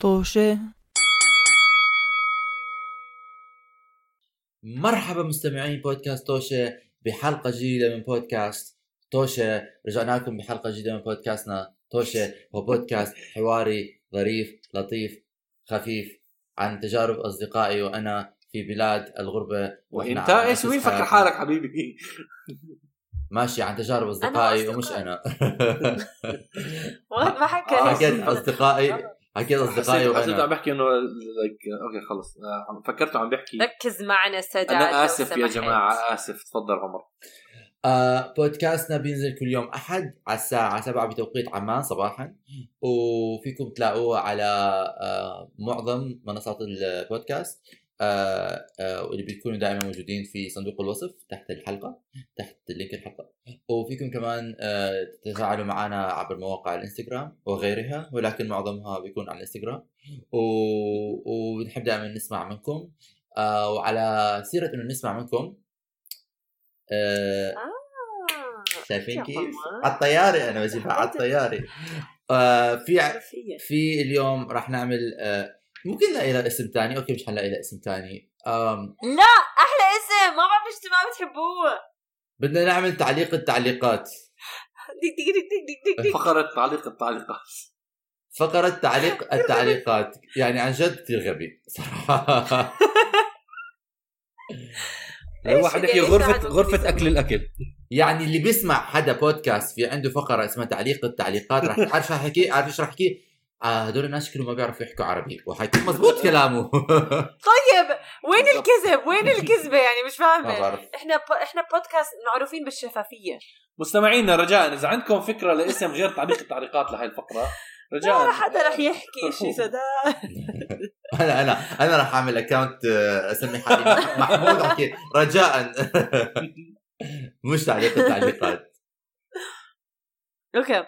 طوشة. مرحبا مستمعين بودكاست توشة بحلقة جديدة من بودكاست توشة رجعنا لكم بحلقة جديدة من بودكاستنا توشة هو بودكاست حواري ظريف لطيف خفيف عن تجارب أصدقائي وأنا في بلاد الغربة. وإنت إيش؟ وين فكر. حالك حبيبي؟ ماشي عن تجارب أصدقائي ومش أصدقاء. أنا. والله ما حكى آه، حكيت أصدقائي. حكيت أصدقائي حسيت حسيت عم بحكي إنه like, أوكي خلص. آه، فكرته عم بحكي. ركز معنا سادات أنا آسف يا. جماعة آسف. تفضل عمر. آه بودكاستنا بينزل كل يوم أحد على الساعة 7 بتوقيت عمان صباحا. وفيكم تلاقوه على آه معظم منصات البودكاست. واللي بيكونوا دائما موجودين في صندوق الوصف تحت الحلقة تحت link الحلقة وفيكم كمان آه تتفاعلوا معنا عبر مواقع الإنستغرام وغيرها ولكن معظمها بيكون على الإنستغرام و... ونحب دائما نسمع منكم آه وعلى سيرة إنه نسمع منكم آه آه. شايفين كيف؟ على الطيارة أنا بجيبها على الطيارة آه في. في اليوم راح نعمل آه ممكن نلاقي لها اسم ثاني okay مش حنلاقي لها اسم ثاني آم. لا أحلى اسم! ما بعرف إيش ما بتحبوه بدنا نعمل تعليق التعليقات. ديك ديك ديك ديك ديك. ديك فقرة تعليق التعليقات. فقرة تعليق التعليقات. يعني عن جد كثير غبي. صراحة واحد يحكي غرفه ممكن أكل الأكل. يعني اللي بيسمع حدا بودكاست في عنده فقرة اسمها تعليق التعليقات راح عارف شو حكي عارف إيش راح يحكي؟ آه هدول الناس شكلهم ما بيعرفوا يحكوا عربي وحيكون مزبوط كلامه. طيب وين الكذب؟ وين الكذبة يعني؟ مش ما فاهمه بعرف. إحنا ب... إحنا بودكاست معروفين بالشفافية. مستمعينا رجاء إذا عندكم فكرة لاسم غير تعليق التعليقات لهي الفقرة ما رجاء حدا رح يحكي شيء سداد أنا أنا أنا راح أعمل account أسمي حالي محمود احكي رجاء. مش تعليق التعليقات. okay.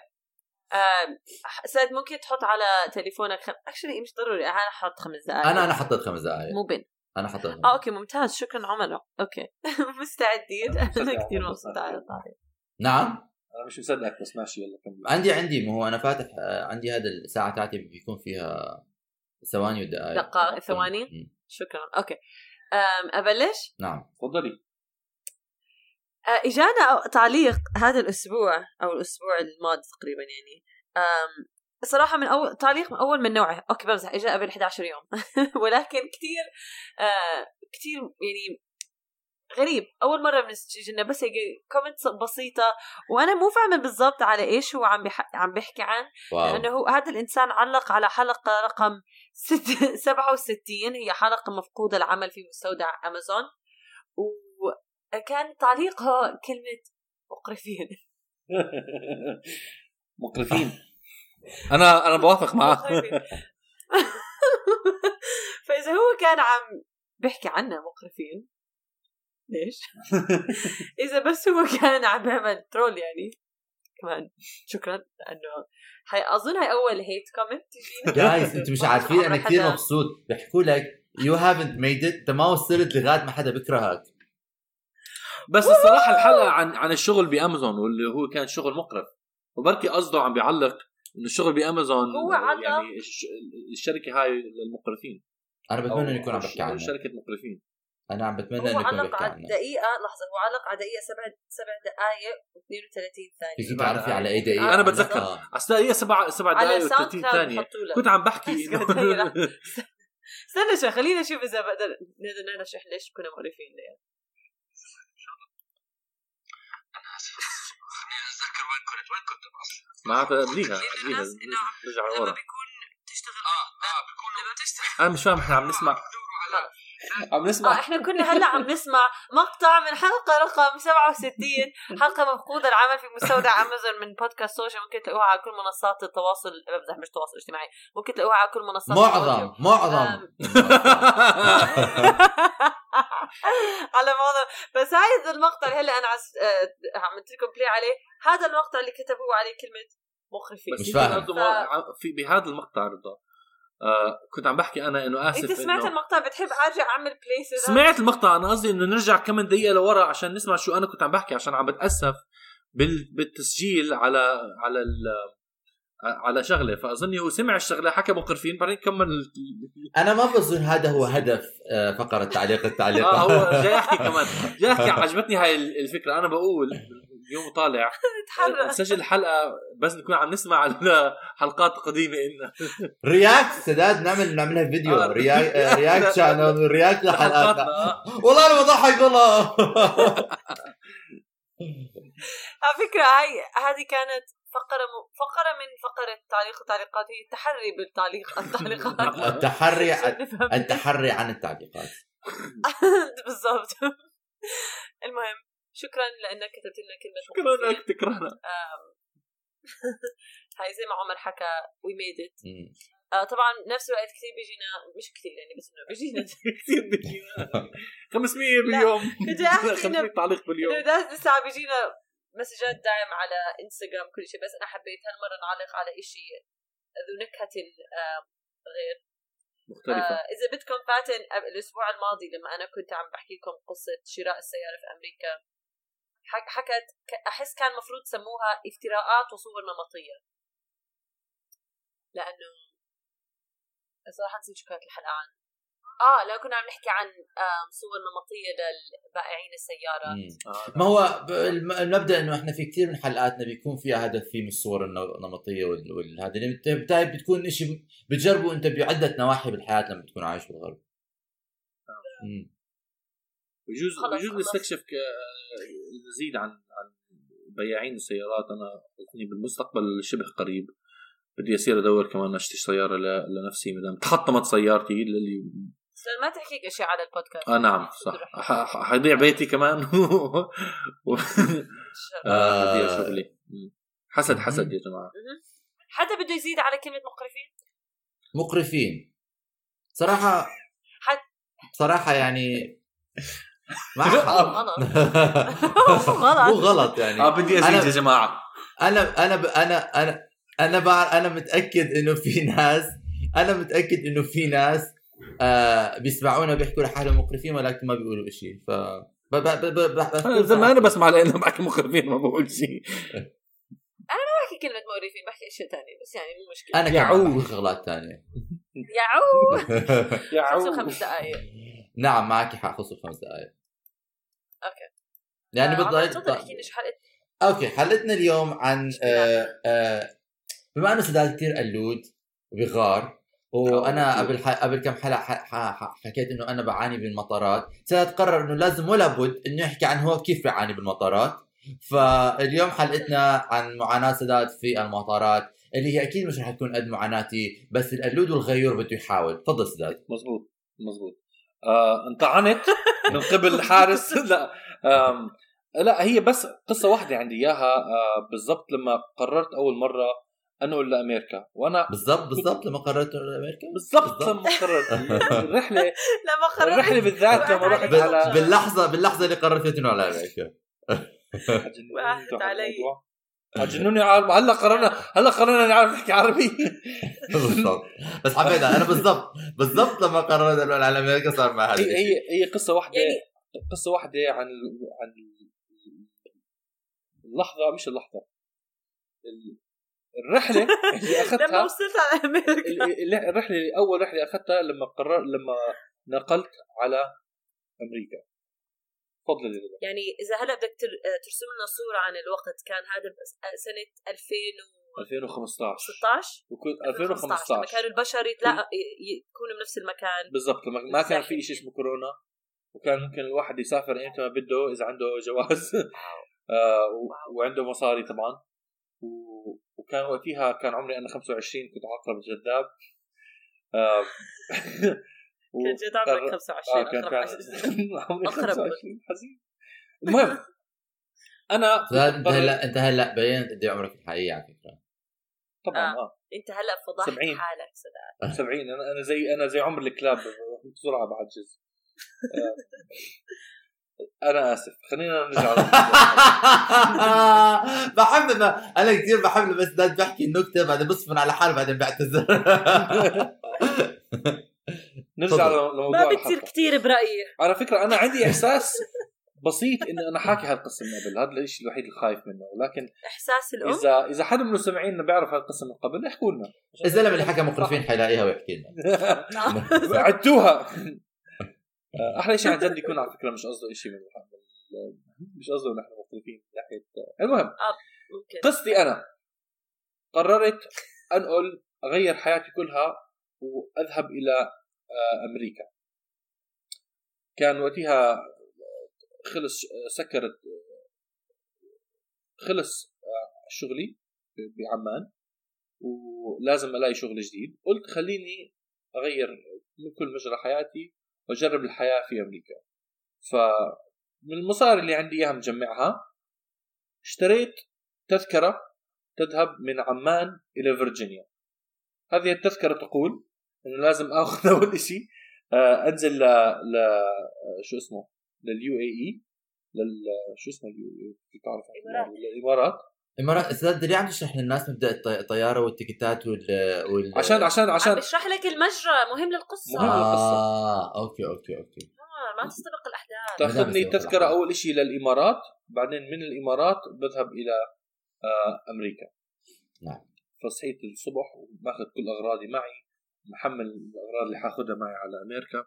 آه، سيد ممكن تحط على تليفونك خم... actually مش ضروري أنا حط خمس دقائق أنا أنا حطيت خمس دقائق مو بين أنا حطيت آه okay ممتاز شكرا عمر okay. مستعدين. أنا كثير مبسوطة مصدق. على الطريق نعم؟ أنا مش مصدقك بس ماشي يلا كمل. عندي عندي ما هو أنا فاتح عندي هذا الساعة تاعتي بيكون فيها ثواني ودقائق دقائق ثواني. شكرا. okay. أبلش؟ نعم. تفضلي. إجانا تعليق هذا الأسبوع أو الأسبوع الماضي تقريبا يعني. أم صراحة من أول تعليق من أول من نوعه، okay بمزح إجا قبل 11 يوم. ولكن كثير آه كثير يعني غريب. أول مرة بنسجلنا بس هيك comment بسيطة. وأنا مو فاهمة بالضبط على إيش هو عم بح... عم بيحكي عن. wow. لأنه هو هذا الإنسان علق على حلقة رقم ست... 67 هي حلقة مفقودة العمل في مستودع أمازون. وكان تعليقها كلمة مقرفين. مقرفين. أنا أنا بوافق معك مقرفين. فإذا هو كان عم بيحكي عنا مقرفين ليش؟ إذا بس هو كان عم بيعمل troll يعني كمان شكرا لأنه هي أظن هي أول hate comment تجينا جايز أنتم مش عارفين أنا كثير مبسوط. بيحكوا لك you haven't made it انت ما وصلت لغاية ما حدا بيكرهك. بس الصراحة الحلقة عن عن الشغل بأمازون واللي هو كان شغل مقرف. وبركي قصده عم بيعلق إنه الشغل بأمازون هو علق- يعني الش- الشركة هاي للمقرفين. أنا بتمنى إنه يكون عم بحكي عنها شركة مقرفين. أنا عم بتمنى إنه يكون علق بحكي على عنها دقيقة لحظة هو علق على دقيقة سبع سبع دقائق و32 ثانية. فيك تعرفي على اي دقيقة. أنا بتذكر. آه. أصل هي سبع سبع على دقائق Sound و30 Cloud ثانية. حطوا لك. كنت عم بحكي. استنى شوي خلينا نشوف إذا بقدر نقدر نرشح ليش كنا مقرفين ليه معناتها قبليها قبليها الناس إنه نرجع لما بيكون تشتغل. آه آه بيكون لما تشتغل. أنا مش فاهم إحنا عم نسمع. عم نسمع. إحنا كنا هلأ عم نسمع مقطع من حلقة رقم 67 حلقة مفقودة العمل في مستودع أمازون من بودكاست سوشيال ممكن تلاقوها على كل منصات التواصل بمزح مش تواصل اجتماعي. ممكن تلاقوها على كل منصات معظم معظم. على موضوع. بس هاي المقطع اللي هلا أنا عز... آه، عملت لكم play عليه. هذا المقطع اللي كتبوه عليه كلمة مقرفين. بس مش فاهم. ما- في بهذا المقطع رضا. آه كنت عم بحكي أنا إنه آسف أنت سمعت إنه المقطع؟ بتحب أرجع أعمل play سمعت المقطع. أنا قصدي إنه نرجع كم دقيقة لورا عشان نسمع شو أنا كنت عم بحكي عشان عم بتأسف بال... بالتسجيل على على ال... على شغلة فأظني هو سمع الشغلة حكى مقرفين بعدين كمل ال- أنا ما بظن هذا هو هدف آه، فقرة تعليق التعليق. آه هو جاي يحكي كمان. جاي يحكي عجبتني هاي ال- الفكرة. أنا بقول اليوم طالع تحرك نسجل حلقة بس نكون عم نسمع على حلقات قديمه إلنا. react سداد نعمل نعملها فيديو. آه. react آه، react channel react آه. والله أنا بضحك والله. على فكرة هاي هذه كانت فقرة م... فقرة من فقرة تعليق التعليقات. هي التحري بالتعليق. التعليقات. التحري. التحري عن التعليقات. بالضبط. المهم شكرا لأنك كتبت لنا كلمة شكرا. انك تكرهنا. هاي زي ما عمر حكى وي ميد ات. طبعا نفس الوقت كثير بيجينا مش كثير يعني بس إنه بيجينا كثير بيجينا. 500 باليوم. بدي أحكي إنه- 500 تعليق باليوم. لسه عم بيجينا مسجات داعم على انستغرام كل شيء بس أنا حبيت هالمرة نعلق على إشي ذو نكهة غير. مختلفة. آه إذا بدكم فاتن الأسبوع الماضي لما أنا كنت عم بحكي لكم قصة شراء السيارة في أمريكا حك- حكت أحس كان المفروض سموها افتراءات وصور نمطيه لأنه صراحة نسيت شو كانت الحلقة عن آه لو كنا عم نحكي عن صور نمطية للبائعين السيارة مم. آه. ما هو المبدأ إنه إحنا في كثير من حلقاتنا بيكون فيها هدف فيه من الصور النمطية وال- والهذا بالتالي بتكون شيء بتجربه انت بعدة نواحي بالحياة لما تكون عايش بالغرب. بجوز خلص، بجوز. نستكشف نزيد عن عن بياعين السيارات أنا قلتني بالمستقبل شبه قريب بدي أصير أدور كمان أشتري سيارة ل- لنفسي مدام تحطمت سيارتي اللي بس ما تحكيك أشياء على البودكاست. آه نعم صح. حيضيع بيتي كمان. و- آه، حيضيع شغلي. حسد حسد يا جماعة. حدا بده يزيد على كلمة مقرفين؟ مقرفين. صراحة حد. صراحة يعني ما غلط. مو غلط يعني. آه بدي أزيد أنا- يا جماعة. أنا أنا ب... أنا أنا أنا أنا متأكد إنه في ناس أنا متأكد إنه في ناس آه بيسمعونا بيحكوا لحالهم مقرفين ولكن ما بيقولوا شيء ف ب... ب... ب... ب... ب... أنا زي ما أنا بسمع لأنه بحكي مخرفين ما بقول شيء بحكي كلمة مقرفين بحكي أشياء ثانية بس يعني مو مشكلة. أنا يا كمان عو. بحكي شغلات ثانية يا عو يا عو 55 دقائق نعم معك حق خصوص خمس دقائق أوكي. يعني آه، بالضبط. تفضل احكي لي شو حلقة. okay حلقتنا اليوم عن آه آه بما إنه سداد كثير كلاود وبغار وأنا قبل ح... قبل كم حلقة ح... ح... حكيت إنه أنا بعاني بالمطارات سداد قرر إنه لازم ولا بد إنه يحكي عن هو كيف بيعاني بالمطارات. فاليوم حلقتنا عن معاناة سداد في المطارات اللي هي أكيد مش رح تكون قد معاناتي بس القلود والغيور بده يحاول. تفضل سداد. مزبوط مزبوط. آه انطعنت من قبل الحارس؟ لا. آم لا هي بس قصة واحدة عندي إياها. آه بالضبط لما قررت أول مرة انقل لامريكا وأنا بالضبط بالضبط لما قررت أروح أمريكا بالضبط. لما قررت. الرحلة لما قررت. الرحلة بالذات لما رحت. على باللحظة باللحظة اللي قررت فيها تنقل على أمريكا وقعت علي. جنوني عالم هلا قررنا هلا قررنا نعرف نحكي عربي. بالضبط. بس حبيتها أنا بالضبط بالضبط لما قررت انقل على أمريكا صار مع هذا هي هي هي قصة واحدة يعني- قصة واحدة عن عن اللحظة مش اللحظة. ال- الرحلة اللي لما اخذتها وصلت على أمريكا. ال- ال- الرحلة أول رحلة أخذتها لما قرر لما نقلت على أمريكا. تفضل. يعني إذا هلأ بدك تر- ترسم لنا صورة عن الوقت كان هذا سنة 2016 2015 وكنت 2015 لما 2015 كانوا البشر يتلاقوا يكونوا بنفس المكان. بالضبط لما ما كان في. شيء اسمه كورونا. وكان ممكن الواحد يسافر ايمتى ما بده إذا عنده جواز. آه و- وعنده مصاري طبعا. و- وكان وقتها كان عمري أنا 25 كنت عقرب جذاب آه. كان جد عمرك 25 آه كان كان سنين. عمري أقرب. 25 حزين. المهم أنا انت هلا أنت هلا بينت قد إيه عمرك الحقيقي على فكرة؟ طبعا آه. آه. أنت هلا فضحت 70. حالك سداد 70 أنا أنا زي أنا زي عمر الكلاب بسرعة بعجز. آه، أنا آسف. خلينا نرجع. بحب ما أنا كثير بحب لما سداد بحكي النكته بعدين بصفن على حاله بعدين بعتذر. نرجع. لموضوع ما بتصير. كثير برأيي. على فكرة أنا عندي إحساس بسيط انه أنا حاكي هالقصه من قبل هذا الشيء الوحيد اللي خايف منه. ولكن إحساس الأم؟ اذا إذا حدا من المستمعين بيعرف هالقصه من قبل احكوا لنا. الزلمه اللي حكى مقرفين حيلاقيها ويحكي لنا. نعم. عدتوها أحلى شيء عن جد يكون على فكرة مش قصده شيء من مش قصده نحن مختلفين من ناحية المهم. ممكن. قصتي أنا. قررت انقل أغير حياتي كلها وأذهب إلى آه، أمريكا. كان وقتها خلص سكرت خلص آه، شغلي بعمان ولازم ألاقي شغل جديد. قلت خليني أغير من كل مجرى حياتي وأجرب الحياة في أمريكا. فمن المصاري اللي عندي إياها مجمعها اشتريت تذكرة تذهب من عمان إلى فيرجينيا. هذه التذكرة تقول إنه لازم آخذ أول شيء آه، أنزل ل ل شو اسمه لل UAE لل شو اسمه ال UAE الإمارات. الامارات امارات أستاذ ليه عم تشرح للناس مبدأ الط- الطيارة وال ticketات وال, وال... عشان عشان عم عشان بشرح لك المجرى مهم للقصة مهم. القصة. آه okay okay okay آه، ما تستبق الأحداث تأخذني تذكرة أول شيء للإمارات بعدين من الإمارات بذهب إلى آه، أمريكا نعم. فصحيت الصبح وماخذ كل أغراضي معي محمل الأغراض اللي حاخذها معي على أمريكا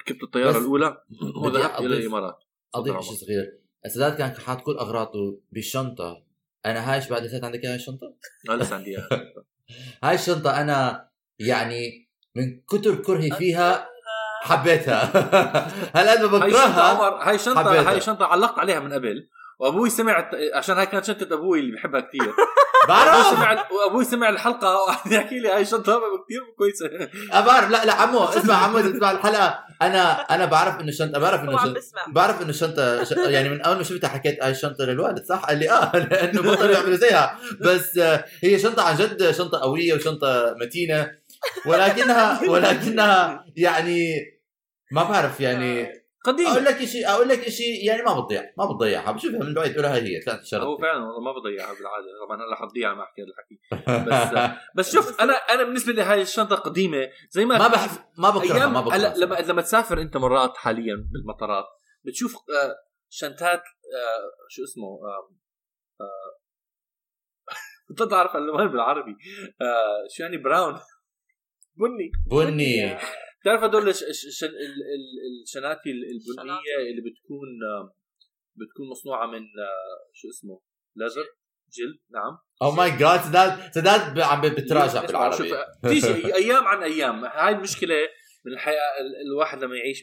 ركبت الطيارة الأولى وذهبت إلى الإمارات أضيف شيء. صغير السادات كان حاط كل أغراضه بالشنطة. أنا هاي بعد نسيت عندك هاي الشنطة؟ لا لسه عندي. هاي الشنطة أنا يعني من كتر كرهي فيها حبيتها. هلا شنطه بكرهها؟ هاي شنطه. هاي شنطه علقت عليها من قبل. وأبوي سمع عشان هاي كانت شنطه أبوي اللي بحبها كثير. بعرف! سمع وأبوي سمع الحلقة وقعد يحكي لي هاي شنطه كثير كويسة. بعرف! لا لا عمو اسمع عمو إذا تسمع الحلقة. أنا أنا بعرف إنه الشنطه بعرف إنه بسمع. بعرف إنه الشنطه ش... يعني من أول ما شفتها حكيت هاي الشنطه للوالد صح؟ قال لي آه لأنه بطلوا يعملوا زيها. بس آه، هي شنطة عن جد شنطة قوية وشنطة متينة. ولكنها ولكنها يعني ما بعرف يعني أقول قديم لك شيء أقول لك شيء يعني ما بتضيع ما بتضيعها بشوفها من بعيد هاي هي ثلاث هو شرط فعلا والله ما بضيعها بالعادة. طبعا هلا حتضيع ما أحكي هذا الحكي بس بس شوف أنا أنا بالنسبة لي هاي الشنطة قديمه زي ما ما بحب ما بكرهها ما هلا بكرهها لما لما تسافر أنت مرات حاليا بالمطارات بتشوف آه، شنطات آه، شو اسمه كنت تعرف اللون بالعربي. آه، شو يعني brown؟ بني. بني. بتعرف هدول الش- الش- الش- ال- ال- الشناتي ال- البنية اللي بتكون آه، بتكون مصنوعة من آه، شو اسمه؟ leather؟ جلد؟ نعم. oh my God سداد سداد عم بتراجع بالعربي. تيجي أيام عن أيام. هاي المشكلة من الحياة ال- الواحد لما يعيش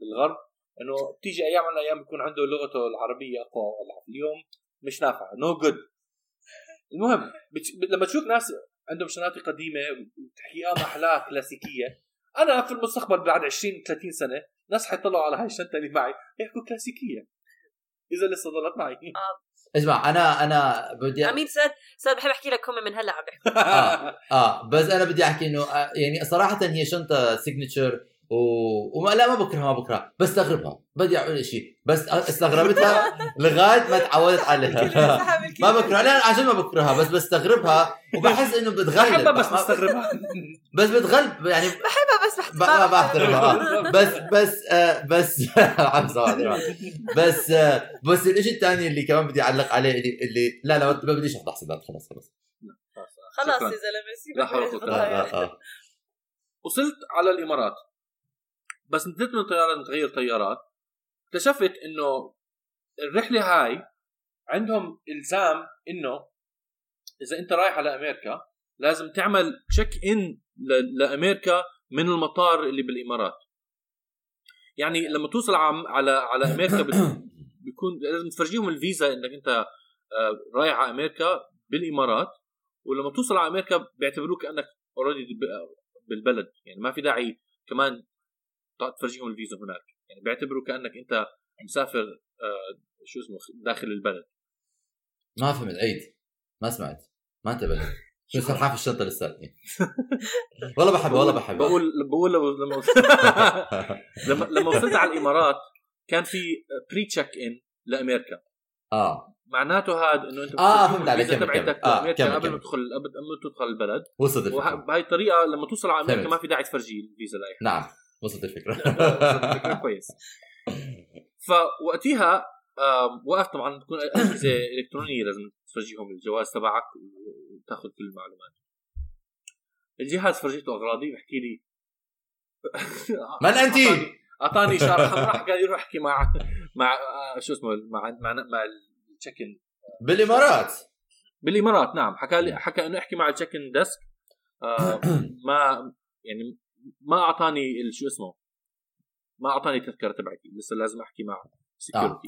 بالغرب إنه بتيجي أيام عن أيام بيكون عنده لغته العربية أقوى اليوم مش نافعه no good المهم بتش- لما تشوف ناس عندهم شناتي قديمة وتحكيها محلاها كلاسيكية أنا في المستقبل بعد 20 30 سنة ناس حيطلعوا على هاي الشنطه اللي معي يحكوا كلاسيكية. إذا لسه ضلت معي. اسمع أنا أنا بدي أمين ساد ساد بحب أحكي لك هم من هلأ عم بيحكوا. آه. آه بس أنا بدي أحكي إنه آه، يعني صراحة هي شنطة signature و... وما لا ما بكرهها ما بكرهها بستغربها بدي أقول شيء بس استغربتها لغاية ما تعودت عليها. ما بكرهها لا عشان ما بكرهها. بس بستغربها وبحس إنه بتغلب. بحبها بس بستغربها. بس بتغلب يعني بحبها بس ب- ما بحترمها. بس بس آه بس. بس آه بس الشيء الثاني اللي كمان بدي أعلق عليه اللي, اللي لا لا ما بديش أفضح سداد خلص خلص خلاص. يا زلمة سيبك لا حول ولا آه. وصلت على الإمارات. بس نزلت من طيارة تغير طيارات. اكتشفت إنه الرحلة هاي عندهم إلزام إنه إذا أنت رايح على أمريكا لازم تعمل check in لأمريكا من المطار اللي بالإمارات. يعني لما توصل على على أمريكا بيكون لازم تفرجيهم الفيزا إنك أنت آه، رايح على أمريكا بالإمارات. ولما توصل على أمريكا بيعتبروك انك already بالبلد. يعني ما في داعي كمان تفرجيهم الفيزا هناك. يعني بيعتبروا كأنك أنت مسافر آه، شو اسمه داخل البلد. ما فهمت عيد ما سمعت. ما انتبهت شو؟ سرحان في الشنطة لساتني والله بحبها والله بحبها. بقول بقول لما وصلت لما لما وصلت على الإمارات كان في pre check in لأمريكا. آه. معناته هذا إنه أنت بتفرجيهم فهمت عليك. تبعتك آه، كمل، قبل ما. تدخل قبل ما تدخل البلد. وصلت وبهاي الطريقة لما توصل على أمريكا. ما في داعي تفرجي الفيزا لأي نعم. وصلت الفكرة. حد كويس. فوقتها وقف طبعا بتكون اجهزه الكترونيه لازم تفرجيهم الجواز تبعك وتاخذ كل المعلومات. الجهاز فرجيته أغراضي بحكي لي من أنت؟ أعطاني- أعطاني اشاره حمراء قال لي روح احكي مع مع آه، شو اسمه مع مع, مع التشيكن. بالإمارات. بالإمارات نعم. حكى لي حكى إنه احكي مع التشيكن ديسك. آه ما يعني ما أعطاني شو اسمه؟ ما أعطاني التذكره تبعتي لسه لازم أحكي مع الط-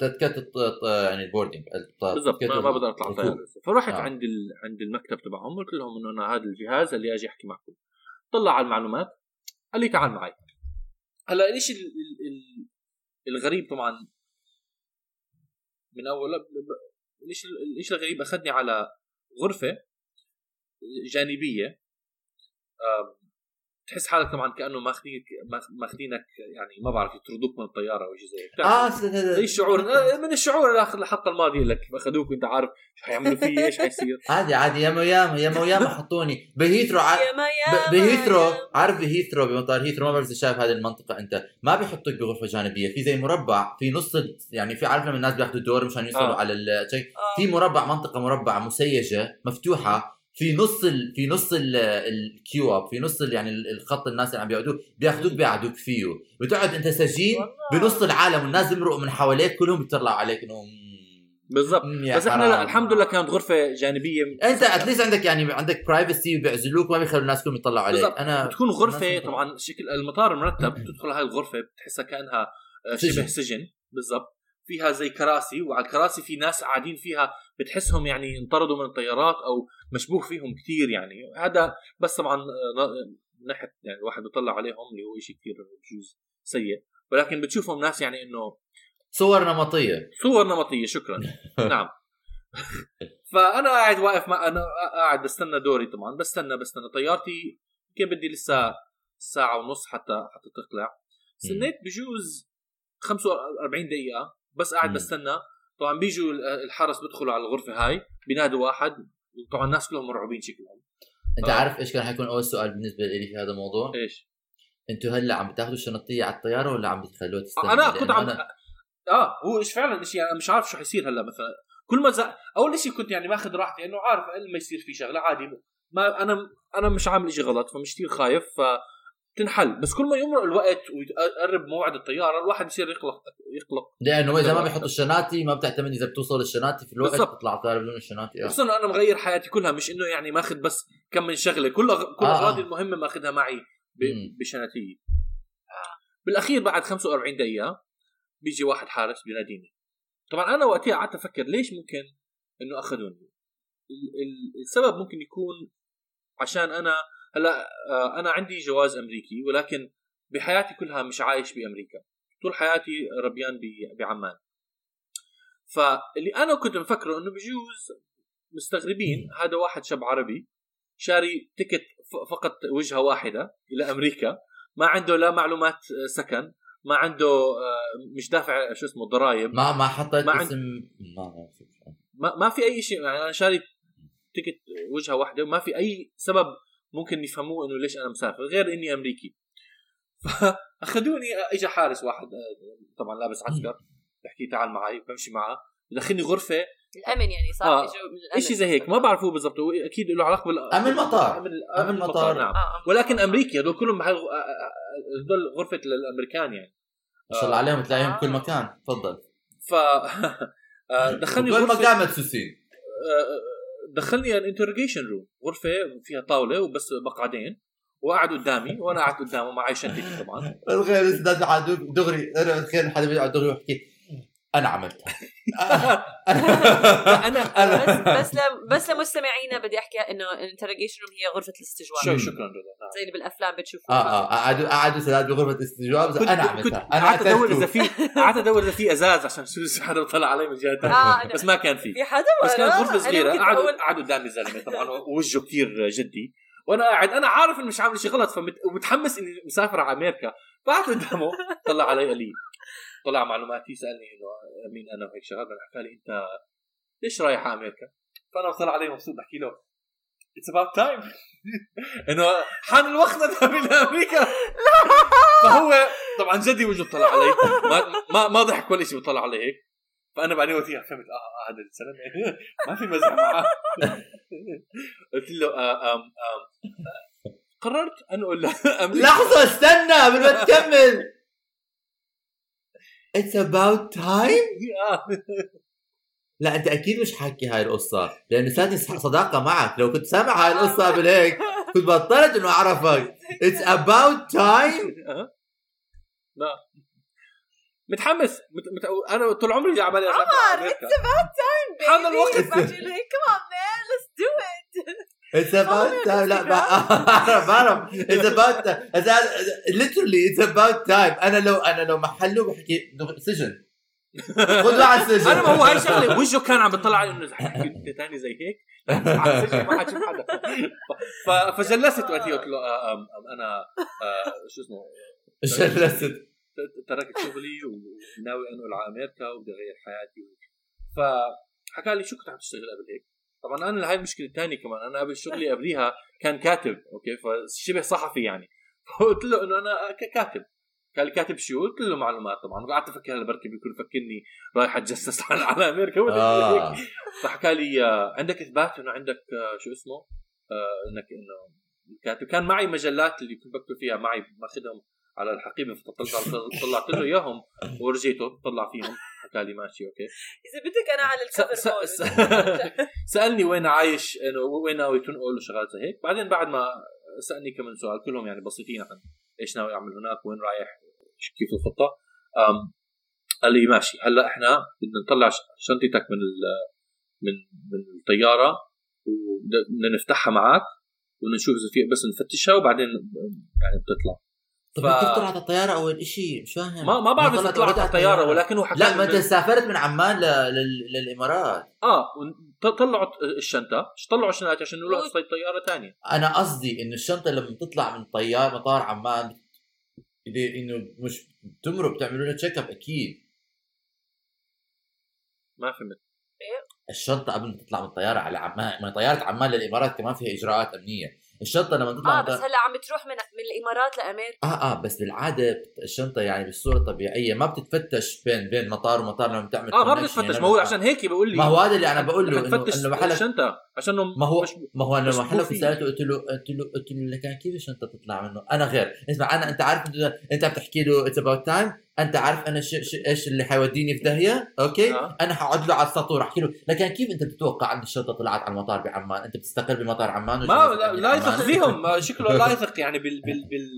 تذكرة الط- يعني البوردنج بالضبط ما, ما بقدر أطلع الركوب. طياره لسه فرحت آه. عند ال... عند المكتب تبعهم قلت لهم إنه أنا هذا الجهاز اللي أجي أحكي معكم. طلع على المعلومات قال لي تعال معي. هلا ليش ال... ال... ال... الغريب طبعا؟ من أول ليش ليش الغريب؟ أخذني على غرفة جانبية. تحس حالك طبعا كأنه ماخذينك ماخ- ماخذينك يعني ما بعرف يطردوك من الطيارة أو شيء زي هيك. بتعرف؟ آه زي الشعور. آه، من الشعور الحلقة الماضيه لك. أخذوك وأنت عارف شو حيعملوا فيي إيش حيصير. عادي عادي. ياما وياما ياما وياما حطوني. بهيثرو ع- بهيثرو عارف بهيثرو بمطار هيثرو. ما بعرف إذا شايف هذه المنطقة. أنت ما بيحطوك بغرفة جانبية. في زي مربع في نص يعني في عارف لما الناس بياخذوا دور مشان يوصلوا آه. على التشيك آه. في مربع منطقة مربعه مسيجة مفتوحة. في نص ال... في نص ال- ال queue up في نص ال... يعني ال- الخط الناس اللي عم بيقعدوه بياخذوك بيقعدوك فيه. بتقعد انت سجين. بنص العالم والناس بيمرقوا من حواليك كلهم بيطلعوا عليك انه بالضبط. بس إحنا. لا الحمد لله كانت غرفة جانبية. انت at least عندك يعني عندك privacy وبيعزلوك ما بيخلوا الناس كلهم يطلعوا عليك. بالضبط. أنا بتكون غرفة طبعا شكل المطار مرتب. تدخل هاي الغرفة بتحسها كأنها آه، سجن. شبه سجن. بالضبط. فيها زي كراسي وعلى الكراسي في ناس قاعدين فيها بتحسهم يعني انطردوا من الطيارات أو مشبوه فيهم كثير يعني. هذا بس طبعا آه، من ناحيه يعني الواحد بيطلع عليهم اللي هو شيء كثير بجوز سيء. ولكن بتشوفهم ناس يعني إنه صور نمطية. صور نمطية شكرا. نعم. فأنا قاعد واقف مع أنا قاعد بستنى دوري طبعا. بستنى بستنى. طيارتي يمكن بدي لسه ساعة ونص حتى حتى تطلع. استنيت بجوز 45 دقيقة بس قاعد. بستنى. طبعا بيجوا الحرس بيدخلوا على الغرفة هاي بينادوا واحد. طبعا الناس كلهم مرعوبين شكلهم. أنت آه. عارف إيش كان حيكون أول سؤال بالنسبة لي في هذا الموضوع؟ إيش؟ أنتوا هلأ عم بتاخذوا الشنطيه على الطيارة ولا عم بتخلوها تستنى؟ أنا كنت عم أنا... آه هو إيش فعلا شيء أنا مش عارف شو حيصير هلأ مثلا. كل ما زق أول شيء كنت يعني ماخذ راحتي إنه عارف ما يصير في شغلة عادي ما أنا أنا مش عامل شيء غلط فمش كثير خايف ف تنحل بس كل ما يمرق الوقت ويقرب موعد الطيارة الواحد بصير يقلق يقلق لأنه إذا ما بيحطوا الشناتي ما بتعتمد إذا بتوصل الشناتي في الوقت. بتطلع الطياره بدون الشناتي آه. خصوصا أنا مغير حياتي كلها مش إنه يعني ماخذ بس كم من شغلة كل أغ... كل آه، أغراضي آه. المهمة ماخذها معي ب... مم. بشنتي بالأخير بعد 45 دقيقة بيجي واحد حارس بيناديني طبعا أنا وقتها قعدت أفكر ليش ممكن إنه أخذوني ال- ال- السبب ممكن يكون عشان أنا هلا آه، أنا عندي جواز أمريكي ولكن بحياتي كلها مش عايش بأمريكا. طول حياتي ربيان بعمان. فاللي أنا كنت مفكره إنه بجوز مستغربين هذا واحد شاب عربي شاري تكت فقط وجهة واحدة إلى أمريكا ما عنده لا معلومات آه، سكن ما عنده آه، مش دافع شو اسمه ضرائب. ما ما حطيت ما اسم ما, ما في أي شيء يعني أنا شاري تكت وجهة واحدة وما في أي سبب ممكن يفهموه إنه ليش أنا مسافر غير إني أمريكي فأخذوني اجى حارس واحد آه، طبعا لابس عسكر بحكي تعال معي بمشي معه بدخلني غرفة الأمن يعني صار آه. شيء زي هيك ما بعرف هو بالضبط هو أكيد له علاقة بال أمن مطار. أمن أمن مطار. نعم آه. ولكن أمريكي هذول كلهم بحال هذول غرفة الأمريكان يعني ما شاء الله عليهم تلاقيهم آه. بكل مكان تفضل ف آه، دخلني بكل غرفه مكان مدسوسين آه، دخلني ال interrogation room غرفة فيها طاولة وبس مقعدين. وقعد قدامي وأنا قعدت قدامه معي شنطتي طبعا. الغير دغري أنا تخيل حدا بيقعد دغري ويحكي. أنا عملتها. أنا بس بس ل... بس لمستمعينا بدي أحكي إنه ال interrogation room هي غرفة الاستجواب. شو شكرا جدا نعم. زي اللي بالأفلام بتشوفوها. آه آه قعدوا قعدوا ثلاث بغرفة استجواب كنت أنا عملتها. أنا قعدت أدور إذا في قعدت أدور إذا في إزاز عشان شو حدا طلع علي من جهة ثانية آه، بس ما كان في. في حدا؟ بس كانت؟ غرفة صغيرة. قعدوا أول- قعد قدامي زلمه طبعا ووجهه كثير جدي. وأنا قاعد أنا عارف إنه مش عامل شيء غلط فمت... ومتحمس إني مسافر على أمريكا. فقعدت قدامه طلع علي قال لي طلع معلوماتي سألني إنه مين أنا وهيك شغلة. حكى لي إنت ليش رايح على أمريكا؟ فأنا طلع علي مبسوط بحكي له it's about time إنه حان الوقت اذهب إلى أمريكا. فهو طبعا جدي وجهه طلع علي ما ما, ما ضحك ولا شيء بيطلع علي هيك. فأنا بعدين وقتها فهمت آه آه هذا الزلمه ما في مزح معاه قلت له آه آم آم قررت أن أقول له أمريكا- لحظة استنى قبل ما تكمل It's about time آه. لا أنت أكيد مش حاكي هاي القصة لأنه سادني صداقة معك. لو كنت سامع هاي القصة قبل هيك كنت بطلت إنه أعرفك. It's about time آه. لا. متحمس. مت... مت... أنا طول عمري عمال عمر أمريكا. it's about time هذا الوقت. come on man. Let's do it. It's about time لا بعرف. بعرف It's about time literally it's about time. أنا لو أنا لو محله بحكي سجن. خذوا على السجن. أنا ما هو هاي شغلة. وجهه كان عم بيطلع علي إنه حكي ثاني زي هيك على السجن ما حتشوف حدا ف- فجلست وقتها قلت له آه، أنا آه، شو اسمه؟ جلست. ت- تركت شغلي وناوي أنقل على أمريكا وبدي أغير حياتي فحكى لي شو كنت عم تشتغل قبل هيك؟ طبعا أنا هاي المشكلة الثانية كمان. أنا قبل شغلي قبليها كان كاتب okay؟ فشبه صحفي يعني. فقلت له إنه أنا كاتب. قال لي كاتب شو؟ قلت له معلومات طبعا. قعدت أفكر هلا بركي بيكون فكرني رايح اتجسس على, أمريكا. ولا هيك. فحكى لي آه، عندك إثبات؟ انه عندك آه، شو اسمه؟ آه، إنك إنه كاتب. كان معي مجلات اللي كنت بكتب فيها معي ماخذهم على الحقيبة فطلعت طلعت له إياهم ورجيته طلع فيهم. حكى لي ماشي okay؟ إذا بدك أنا على الكفر س- س- سألني وين عايش إنه وين ناوي تنقل وشغلات زي هيك. بعدين بعد ما سألني كمان سؤال كلهم يعني بسيطين عن إيش ناوي أعمل هناك وين رايح كيف الخطة. أم قال لي ماشي. هلأ إحنا بدنا نطلع شنطتك من ال- من من الطيارة وبدنا نفتحها معك ونشوف إذا في بس نفتشها وبعدين يعني بتطلع. طب ف- كيف طلعت الطيارة أول شيء مش فاهم. ما ما بعرف إذا طلعت الطيارة ولكن هو حكى لا ما أنت إنه- سافرت من عمان ل... لل... للإمارات. آه طلعوا الشنطة. طلعوا الشنطه عشان نروح نصيد طيارة ثانية أنا قصدي إنه الشنطة لما تطلع من طيار مطار عمان إذا إنه مش بتمرق بتعملوا لها تشيك اب أكيد. ما فهمت. الشنطة قبل ما تطلع من الطياره على عمان من طيارة عمان للإمارات كمان فيها إجراءات أمنية. الشنطة لما تطلع آه بس. هلأ عم تروح من من الإمارات لامريكا آه آه بس بالعادة الشنطة يعني بالصورة الطبيعية ما بتتفتش بين بين مطار ومطار لما تعمل آه ما بتتفتش يعني ما هو عشان هيك بقول لي ما هو هذا اللي أنا بقول له انه تفتش انه محلك الشنطة عشان ما هو مش ما هو أنا مفيد. سالته قلت له قلت له قلت له لكن كيف الشنطة تطلع منه؟ أنا غير، اسمع أنا أنت عارف انت أنت عم تحكي له اتس اباوت تايم، أنت عارف أنا ش... ش... إيش اللي حيوديني في داهية؟ أوكي؟ آه. أنا حقعد له على السطور أحكي له لكن كيف أنت بتتوقع أن الشنطه طلعت على المطار بعمان؟ أنت بتستقر بمطار عمان ما لا, يثق؟ فيهم شكله لا يثق يعني بال بال بال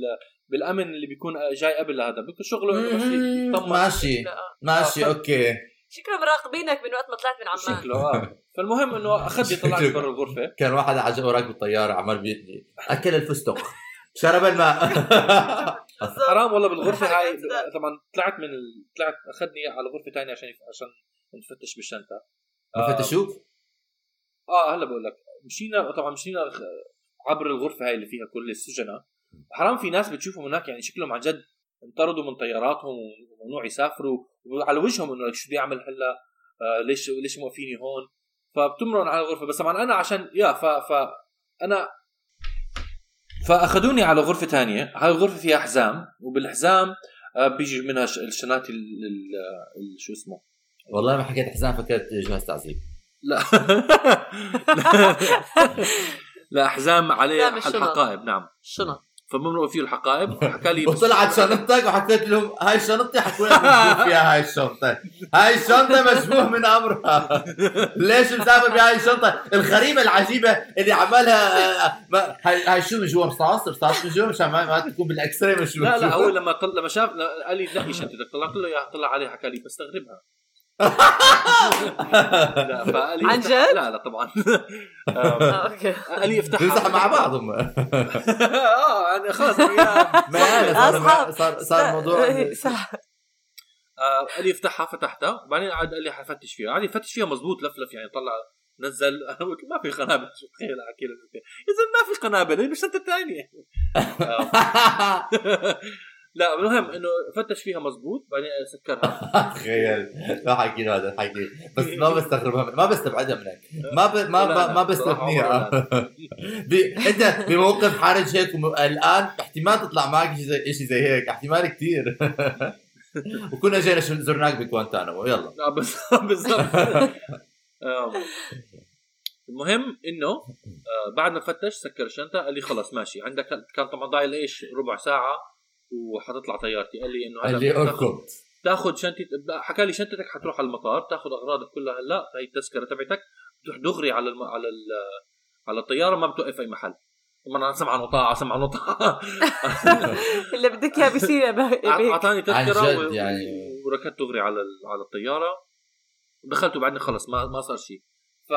بالأمن اللي بيكون جاي قبل هذا بيكون شغله إنه بس مم، يطمن ماشي لا، آه. ماشي آه. أوكي شكله مراقبينك من وقت ما طلعت من عمان شكله آه فالمهم إنه اخذني طلعني برا الغرفة كان واحد عجب وراك بالطيارة عمال بي... أكل الفستق شرب الماء. حرام والله بالغرفة هاي. طبعا طلعت من. طلعت أخذني على غرفة ثانية عشان عشان نفتش بالشنطة ما فتشوك؟ آه هلا بقول لك مشينا طبعا مشينا عبر الغرفة هاي اللي فيها كل السجناء حرام في ناس بتشوفهم هناك يعني شكلهم عن جد انطردوا من طياراتهم وممنوع يسافروا وعلى وجههم إنه شو بدي أعمل هلا آه ليش ليش موقفيني هون فبتمرن على الغرفة بس طبعا أنا عشان يا ف ف أنا فأخذوني على غرفة ثانية. هاي الغرفة فيها حزام وبالحزام آه بيجي منها الشنات ال- ال- ال- شو اسمه؟ والله ما حكيت حزام فكرت جهاز تعذيب. لا. لا حزام عليه. الحقائب نعم. شنط فممنوع فيه الحقائب. حكى لي وطلعت شنطتك وحكيت لهم هاي شنطتي حكوا لك فيها هاي الشنطة. هاي الشنطة مشبوه من أمرها. ليش مسافر بهاي الشنطة؟ الغريبة العجيبة اللي عملها ما- هاي هاي شو من جوا رصاص؟ رصاص من جوا مشان ما, ما تكون بال x-ray لا لا هو لما طل... لما شاف قال لي نقي شنطتك طلعت له اياها طلع عليه حكى لي بستغربها. لا عن جد؟ لا لا طبعا. آم، آه، okay. قال لي افتحها بيمزحوا مع بعض هم. آه يعني خلص وياه. ما صار. صار صار الموضوع إيه، صح. آه، افتحها فتحتها. وبعدين قعد قال لي حفتش فيها. قعد يفتش فيها مزبوط لفلف يعني طلع نزل. أنا قلت ما في قنابل. شو تخيل احكي له يا زلمة ما في قنابل. هي بالشنطه الثانية لا المهم إنه فتش فيها مزبوط بعدين سكرها. تخيل. ما حكي له هذا الحكي بس ما بستغربها ما بستبعدها منك. ما ب... ما ب... ما بستثنيها ب... أنت بموقف حرج هيك وم... الآن احتمال تطلع معك شيء زي زي هيك. احتمال كثير وكنا جينا زرناك بكوانتانامو يلا. بالضبط آم. المهم إنه آه، بعد ما فتش سكر الشنطه قال لي خلص ماشي. عندك كان طبعا ضايل إيش؟ ربع ساعة. وحتطلع طيارتي. قال لي إنه هلا اللي تاخذ- أركض. تاخذ شنطتك حكى لي شنطتك حتروح على المطار تاخذ أغراضك كلها. هلا هي التذكرة تبعتك بتروح دغري على الم... على ال... على الطيارة ما بتوقف أي محل. طبعا أنا سمعا وطاعه سمعا وطاعه اللي بدك اياه بيصير أعطاني جد و- يعني. وركضت دغري على ال- على الطيارة. ودخلت وبعدين خلص ما ما صار شيء ف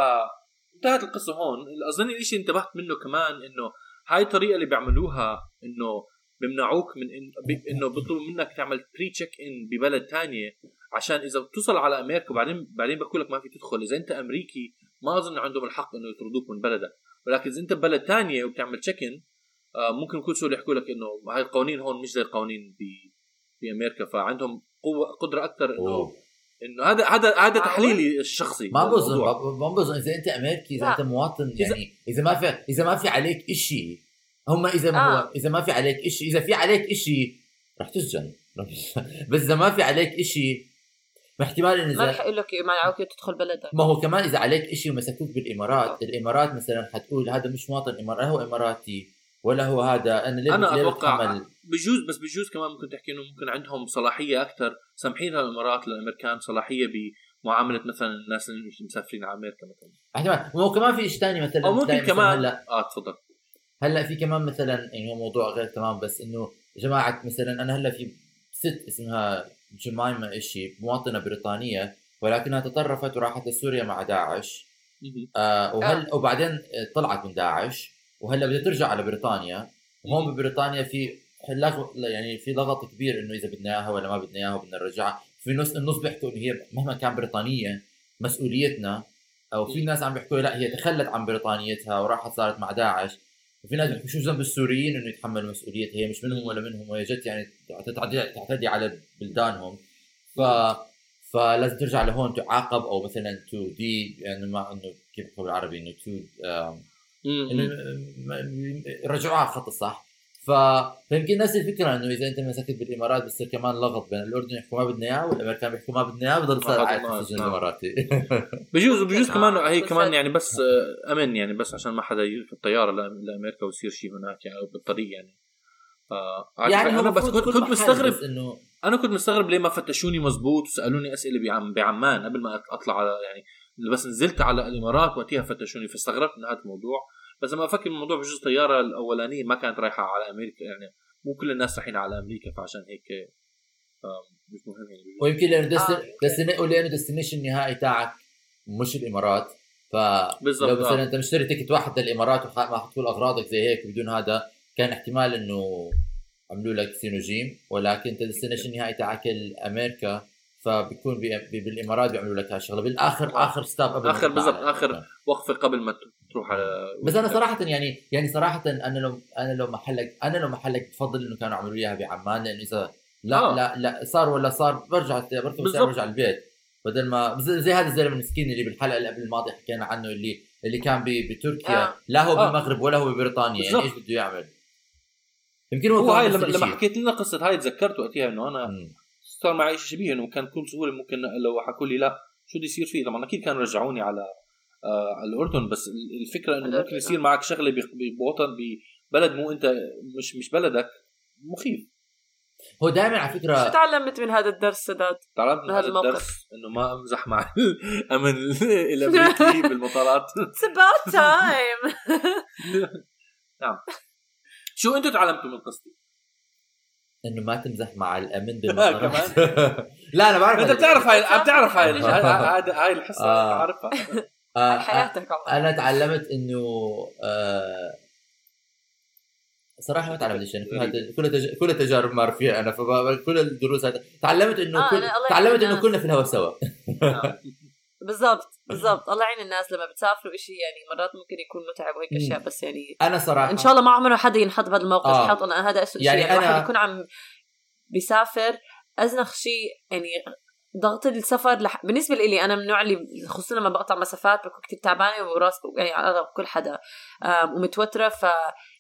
انتهت القصة هون. أظن الشيء انتبهت منه كمان إنه هاي الطريقة اللي بيعملوها إنه بيمنعوك من إن... ب... إنه بيطلبوا منك تعمل pre check in ببلد تانية عشان إذا بتوصل على أمريكا وبعدين بعدين بقول لك ما في تدخل إذا أنت أمريكي ما أظن عندهم الحق إنه يطردوك من بلدك ولكن إذا أنت ببلد تانية وبتعمل تشيك ان آه ممكن بكل سهوله يحكوا لك إنه هاي القوانين هون مش زي القوانين ب... بأمريكا فعندهم قوه قدرة أكثر انه. إنه هذا هذا هذا؟ تحليلي الشخصي ما بظن. ما بظن إذا أنت أمريكي إذا. أنت مواطن يعني إذا ما في إذا ما في عليك شيء هم إذا ما آه. هو إذا ما في عليك شيء إذا في عليك شيء رح تسجن. بس إذا ما في عليك شيء احتمال إن ما رح يقول لك منعوك تدخل بلدك. ما هو كمان إذا عليك شيء ومسكوك بالإمارات الإمارات مثلا حتقول هذا مش مواطن اماراتي لا هو إماراتي ولا هو هذا أنا ليه أنا ليه أتوقع بتحمل. بجوز بس بجوز كمان ممكن تحكي إنه ممكن عندهم صلاحية أكثر سامحين الامارات للأمريكان صلاحية بمعاملة مثلا الناس اللي مش مسافرين على أمريكا مثلا. أحتمال. ما هو كمان في شيء ثاني مثلا أو ممكن مثلاً كمان هلأ؟ آه تفضل. هلأ في كمان مثلا يعني موضوع غير تمام بس إنه جماعة مثلا أنا هلأ في ست اسمها جمايمه إشي مواطنة بريطانية ولكنها تطرفت وراحت لسوريا مع داعش. مهم. آه وهل وبعدين طلعت من داعش وهلأ بدها ترجع على بريطانيا. وهون ببريطانيا في يعني في لغط كبير إنه إذا بدنا إياها ولا ما بدنا إياها وبدنا نرجعها. في نص النص بيحكوا إنه هي مهما كان بريطانية مسؤوليتنا أو في ناس عم بيحكوا لأ هي تخلت عن بريطانيتها وراحت صارت مع داعش. وفي ناس بيحكوا شو ذنب السوريين إنه يتحملوا مسؤوليتها هي مش منهم ولا منهم وهي جت يعني تعتدي على بلدانهم. ف فلازم ترجع لهون تعاقب أو مثلا to de- يعني ما إنه كيف بالعربي إنه to. إنه رجعوها على الخط الصح. ف... فيمكن نفس الفكرة إنه إذا أنت مسكت بالإمارات بصير كمان لغط بين الأردن يحكوا ما بدنا اياه والأمريكان بيحكوا ما بدنا اياه بضل صار آه، قاعد. في السجن نعم. الإماراتي بجوز بجوز آه، كمان هي بس كمان يعني بس آه، أمن يعني بس عشان ما حدا يركب الطيارة لأ- لأمريكا ويصير شيء هناك يعني أو بالطريق يعني آه يعني أنا بس كنت, كنت مستغرب إنه أنا كنت مستغرب ليه ما فتشوني مزبوط وسألوني أسئلة بعم بعمان قبل ما أطلع على يعني بس نزلت على الإمارات وقتها فتشوني فاستغربت من هذا الموضوع بس لما أفكر الموضوع بجوز الطيارة الأولانية ما كانت رايحة على أمريكا يعني مو كل الناس رايحين على أمريكا فعشان هيك مش مهم يعني ويمكن لأنه دست... آه. دست... ولأنه ديستنيشن النهائي تاعك مش الإمارات ف بالضبط، لو مثلا آه. أنت مشتري ticket واحد للإمارات وما حتقول أغراضك زي هيك بدون هذا كان احتمال إنه عملوا لك سين وجيم ولكن أنت ال destination النهائي تاعك أمريكا فبيكون بي... بي... بالإمارات بيعملوا لك هالشغله بالاخر آه. آخر stop قبل تطلع بالضبط، الأمريكان. وقفة قبل ما تروح على بس أنا صراحة يعني يعني صراحة أنا لو أنا لو محلك أنا لو محلك بفضل إنه كانوا عملوا إياها بعمان لأنه إذا لا آه. لا لا صار ولا صار برجع بركب بالضبط. برجع البيت بدل ما زي, هذا الزلمة المسكين اللي بالحلقة اللي قبل الماضيه حكينا عنه اللي اللي كان بتركيا آه. لا هو آه. بالمغرب ولا هو ببريطانيا يعني. إيش بده يعمل يمكن هو, هو هاي لما لما. حكيت لنا قصة هاي تذكرت وقتها إنه أنا مم. صار معي شيء شبيه إنه كان بكل سهوله ممكن لو حكوا لي لا شو بده يصير فيه طبعا أكيد كانوا رجعوني على آه على الأردن بس ال- الفكرة إنه ممكن يصير معك شغلة ب- بوطن ببلد مو أنت مش مش بلدك مخيف هو دائما على شو فكره تعلمت من هذا الدرس سداد؟ تعلمت من هذا الموقف. الدرس إنه ما أمزح مع الامن الامريكي بالمطارات It's about time شو أنتم تعلمتوا من قصتي؟ إنه ما تمزح مع الامن كمان؟ بالمطارات لا أنا بعرف أنت بتعرف هاي بتعرف- هاي هاي هاي الحصة آه. عارفها آه، حياتك عمر أنا تعلمت إنه آه صراحة ما تعلمت شيء كلها كلها تج... كلها تجارب مر فيها أنا فكل الدروس هذا تعلمت إنه آه، كل... تعلمت إنه كلنا في الهواء سوا. بالضبط بالضبط. الله يعين الناس لما بتسافروا إشي يعني مرات ممكن يكون متعب وهيك. أشياء بس يعني أنا صراحة إن شاء الله ما عمره حدا ينحط بهذا الموقف آه. يحط أنا هذا اسوء يعني شيء يعني أنا- الواحد يكون عم بيسافر. أزنخ شيء يعني ضغط السفر لح... بالنسبة لي أنا من النوع اللي خصوصا لما بقطع مسافات بكون كتير تعبانة وراس يعني أغلب كل حدا. آم، ومتوترة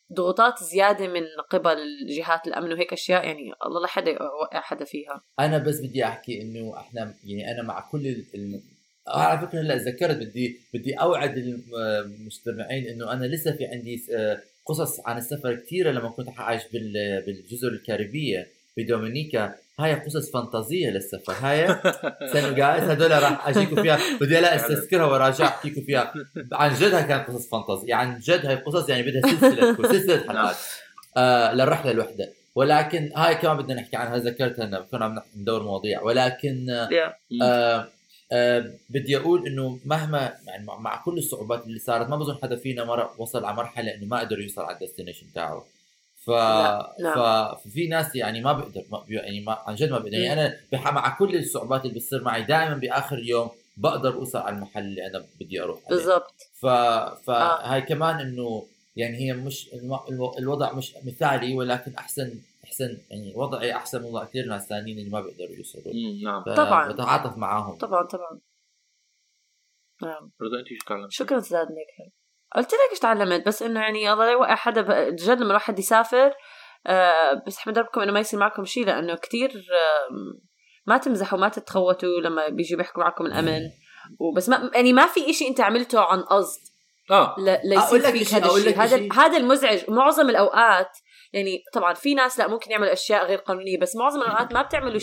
فضغوطات زيادة من قبل جهات الأمن وهيك أشياء يعني الله لا حدا يوقع حدا فيها. أنا بس بدي أحكي إنه إحنا يعني أنا مع كل ال- الم... آه، على فكرة هلأ تذكرت بدي بدي أوعد المستمعين إنه أنا لسه في عندي آه، قصص عن السفر كثيره لما كنت عايش بال- بالجزر الكاريبية. بدومينيكا هاي قصص فانتازيه للسفر هاي سنو جايز هدول راح اجيكم فيها بدي لا استذكرها وراجع احكيكم فيها عن جد هاي كانت قصص فانتازيه عن جد هاي قصص يعني بدها سلسله سلسله حلقات آه للرحله الوحده ولكن هاي كمان بدنا نحكي عنها ذكرتها انه كنا عم ندور مواضيع ولكن آه آه بدي أقول انه مهما يعني مع- كل الصعوبات اللي صارت ما بظن حدا فينا مر وصل على مرحله انه ما قدر يوصل على ال destination تاعه ف... لا، نعم. ففي ناس يعني ما بقدر ما يعني ما عن جد ما بقدر. يعني أنا بح... مع كل الصعوبات اللي بتصير معي دائما بآخر اليوم بقدر أوصل على المحل اللي أنا بدي أروح عليه. بالضبط. ف... فهاي كمان إنه يعني هي مش الم- الو- الوضع مش مثالي ولكن أحسن أحسن يعني وضعي أحسن من وضع كثير ناس ثانيين اللي ما بيقدروا يوصلوا. نعم. ف- طبعاً. بتعاطف معاهم. طبعا طبعا. نعم. رضا انت شو؟ شكرا أستاذ نيك قلت لك إيش تعلمت بس إنه يعني الله لا يوقع حدا جد لما الواحد يسافر آه بس أحمد ربكم إنه ما يصير معكم شيء لأنه كتير آه ما تمزحوا ما تتخوتوا لما بيجوا بيحكوا معكم الأمن. وبس ما يعني ما في إشي أنت عملته عن قصد. آه. ليصير لك فيك هذا الشيء هذا. هذا المزعج. معظم الأوقات يعني طبعا في ناس لا ممكن يعملوا أشياء غير قانونية بس معظم الأوقات ما بتعملوا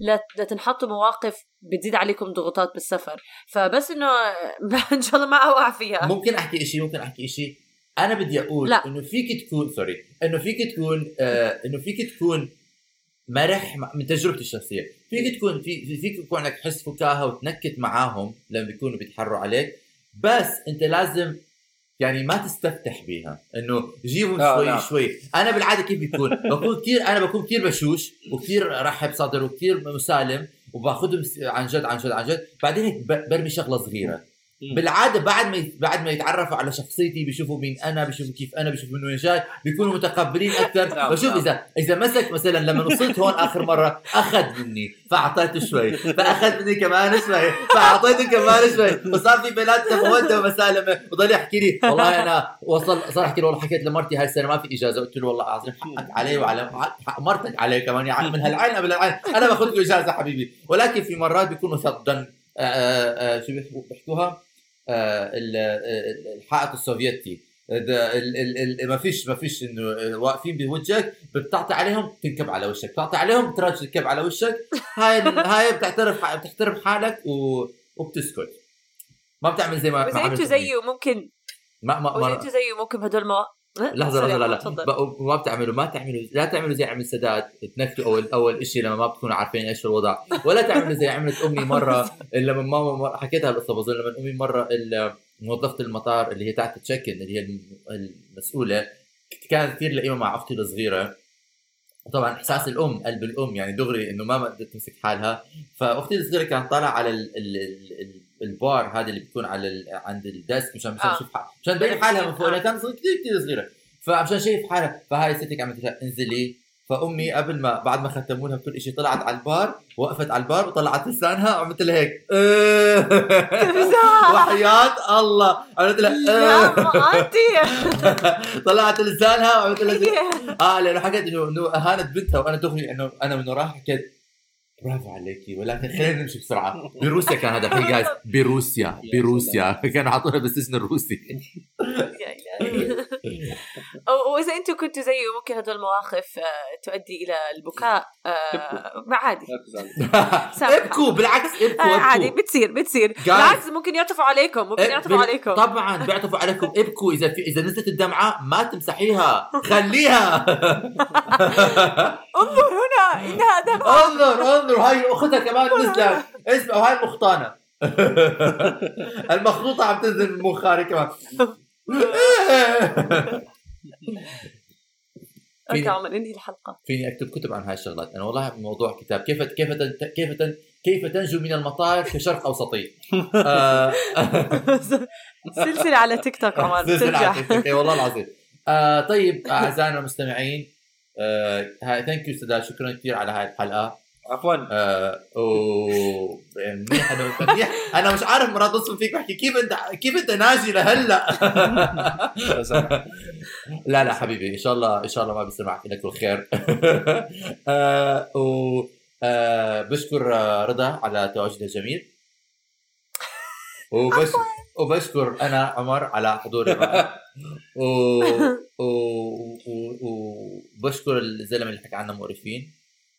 لت- لتنحطوا مواقف بتزيد عليكم ضغوطات بالسفر. فبس إنه إن شاء الله ما أوقع فيها. ممكن أحكي شيء ممكن أحكي شيء أنا بدي أقول لا. إنه فيك تكون سوري إنه فيك تكون آه إنه فيك تكون مرح من تجربتي الشخصية. فيك تكون في في- فيك يكون عندك حس فكاهة وتنكت معاهم لما بيكونوا بيتحروا عليك. بس أنت لازم يعني ما تستفتح بيها إنه جيبهم آه، شوي نعم. شوي أنا بالعادة كيف بيكون بكون كثير أنا بكون كثير بشوش وكثير رحب صدر وكثير مسالم وباخذهم عن جد عن جد عن جد بعدين هيك برمي شغلة صغيرة. بالعادة بعد ما بعد ما يتعرفوا على شخصيتي بيشوفوا مين أنا بيشوفوا كيف أنا بيشوفوا من وين جاي بيكونوا متقبلين أكثر. نعم، بشوف نعم. اذا إذا مسك مثلا لما وصلت هون آخر مرة أخذ مني فأعطيته شوي فأخذ مني كمان شوي فأعطيته كمان شوي. وصار في بيناتنا موده ومسالمة وضل يحكي لي والله أنا وصل صار احكي له والله حكيت لمرتي هاي السنة ما في إجازة. قلت له والله العظيم حقك علي وعلى حق مرتك علي كمان يعني من هالعين قبل العين أنا باخذ له إجازة حبيبي. ولكن في مرات بيكونوا ثقدا آه، آه، آه، شو بيحكوها؟ الحائط السوفيتي. ده ال- ال- ال- ما فيش ما فيش إنه آه، واقفين بوجهك بتعطي عليهم تنكب على وشك. بتعطي عليهم تراجع تنكب على وشك. هاي هاي بتعترف بتحترم حالك و... وبتسكت. ما بتعمل زي ما ما أنتوا مني. زيه ممكن ما ما, ما أنتوا زيه ممكن بهدول المواقف. لحظة لحظة لا لا تفضل. بق- ما بتعملوا ما تعملوا لا تعملوا زي عمل سداد تنكتوا أول أول شيء لما ما بتكونوا عارفين إيش الوضع. ولا تعملوا زي عملت أمي مرة لما ماما مرة حكيتها القصة بظن لما أمي مرة موظفة المطار اللي هي تحت تشيكن اللي هي الم- المسؤولة كانت كثير لئيمة مع أختي الصغيرة. وطبعا إحساس الأم قلب الأم يعني دغري إنه ما قدرت تمسك حالها. فأختي الصغيرة كانت طالعة على ال ال ال البار هذا اللي بيكون على ال عند ال desk مشان مشان آه. تشوف حالها. مشان تبين حالها من فوق لأنها كانت صغيرة كثير كثير صغيرة. فمشان شايف حالها فهاي ستك عملت لها انزلي فأمي قبل ما بعد ما ختموا لها كل شيء طلعت على البار وقفت على البار وطلعت لسانها وعملت لها هيك. وحياة الله. عملت لها طلعت لسانها وعملت لها آه لأنه حكيت انه إنه أهانت بنتها وأنا دغري إنه أنا من وراها حكيت برافو عليكي. ولكن خلينا نمشي بسرعة. بروسيا كان هذا الحين جايز بروسيا بروسيا. كانوا حاطونا بالسجن الروسي. وإذا أنتم كنتوا زيه ممكن هدول المواقف آه، تؤدي إلى البكاء آه، ما عادي. ابكوا بالعكس ابكوا آه، عادي ابكوا بتصير بتصير. Guys. بالعكس ممكن يعطفوا عليكم ممكن إيه، يعطفوا عليكم. طبعا بيعطفوا عليكم. ابكوا إذا في إذا نزلت الدمعة ما تمسحيها. خليها. انظر هنا إنها دم انظر انظر. هاي أختها كمان نزلت اسمع وهاي المخطانه المخطوطة عم تنزل من مخاري كمان. أوكي عمر انهي الحلقة. فيني أكتب كتب عن هاي الشغلات. أنا والله موضوع كتاب. كيف كيف كيف كيف تنجو من المطار كشرق أوسطي؟ آه، سلسلة على تيك توك عمر سلسلة على تيك توك. اي والله العظيم. آه طيب أعزائنا المستمعين هاي thank you سداد شكرا كثير على هاي الحلقة. عفوا. آه، يعني منيح أنا منيح. أنا مش عارف مرات اصل فيك بحكي كيف انت كيف أنت ناجي لهلا لا لا حبيبي إن شاء الله إن شاء الله ما بيصير معك الا كل خير آه، و آه، بشكر آه، رضا على تواجدها الجميل. وبش وبشكر أنا عمر على حضوري الرائع. و... و... و... وبشكر الزلمة اللي حكى عنها مقرفين.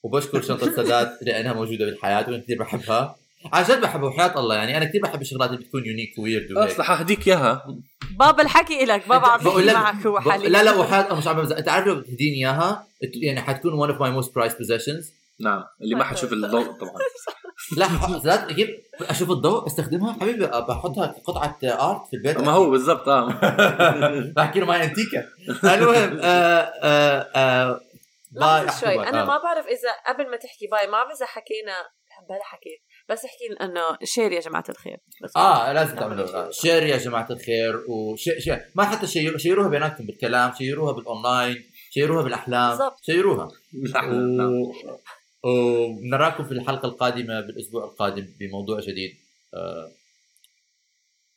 وبشكر شنطة سداد لانها موجودة بالحياة وأنا كثير بحبها. عن جد بحبها وحياة الله يعني. أنا كثير بحب الشغلات اللي بتكون يونيك ويرد أصلا حهديك إياها. بابا الحكي لك بابا عم بقول بحكي لك- معك هو حاليا لا لا وحياة الله مش عم بمزح أنت عارف لو بتهديني إياها يعني حتكون one of my most prized possessions. نعم اللي ما حتشوف الضوء طبعا. لا سداد أجيب أشوف الضوء أستخدمها. حبيبي بحطها كقطعه art في البيت. ما هو بالضبط آه. بحكي له هاي انتيكا المهم آه آه آه bye لحظة شوي أنا bye. ما بعرف إذا قبل ما تحكي bye ما بعرف إذا حكينا بلا حكيت بس أحكي إنه share يا جماعة الخير بس آه لازم تعملوا share يا جماعة الخير و share share ما حتى share شيروها بيناتكم بالكلام شيروها بالأونلاين شيروها بالأحلام بالضبط. شيروها نعم نعم. و... ونراكم في الحلقة القادمة بالأسبوع القادم بموضوع جديد آه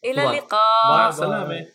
إلى. اللقاء مع. السلامة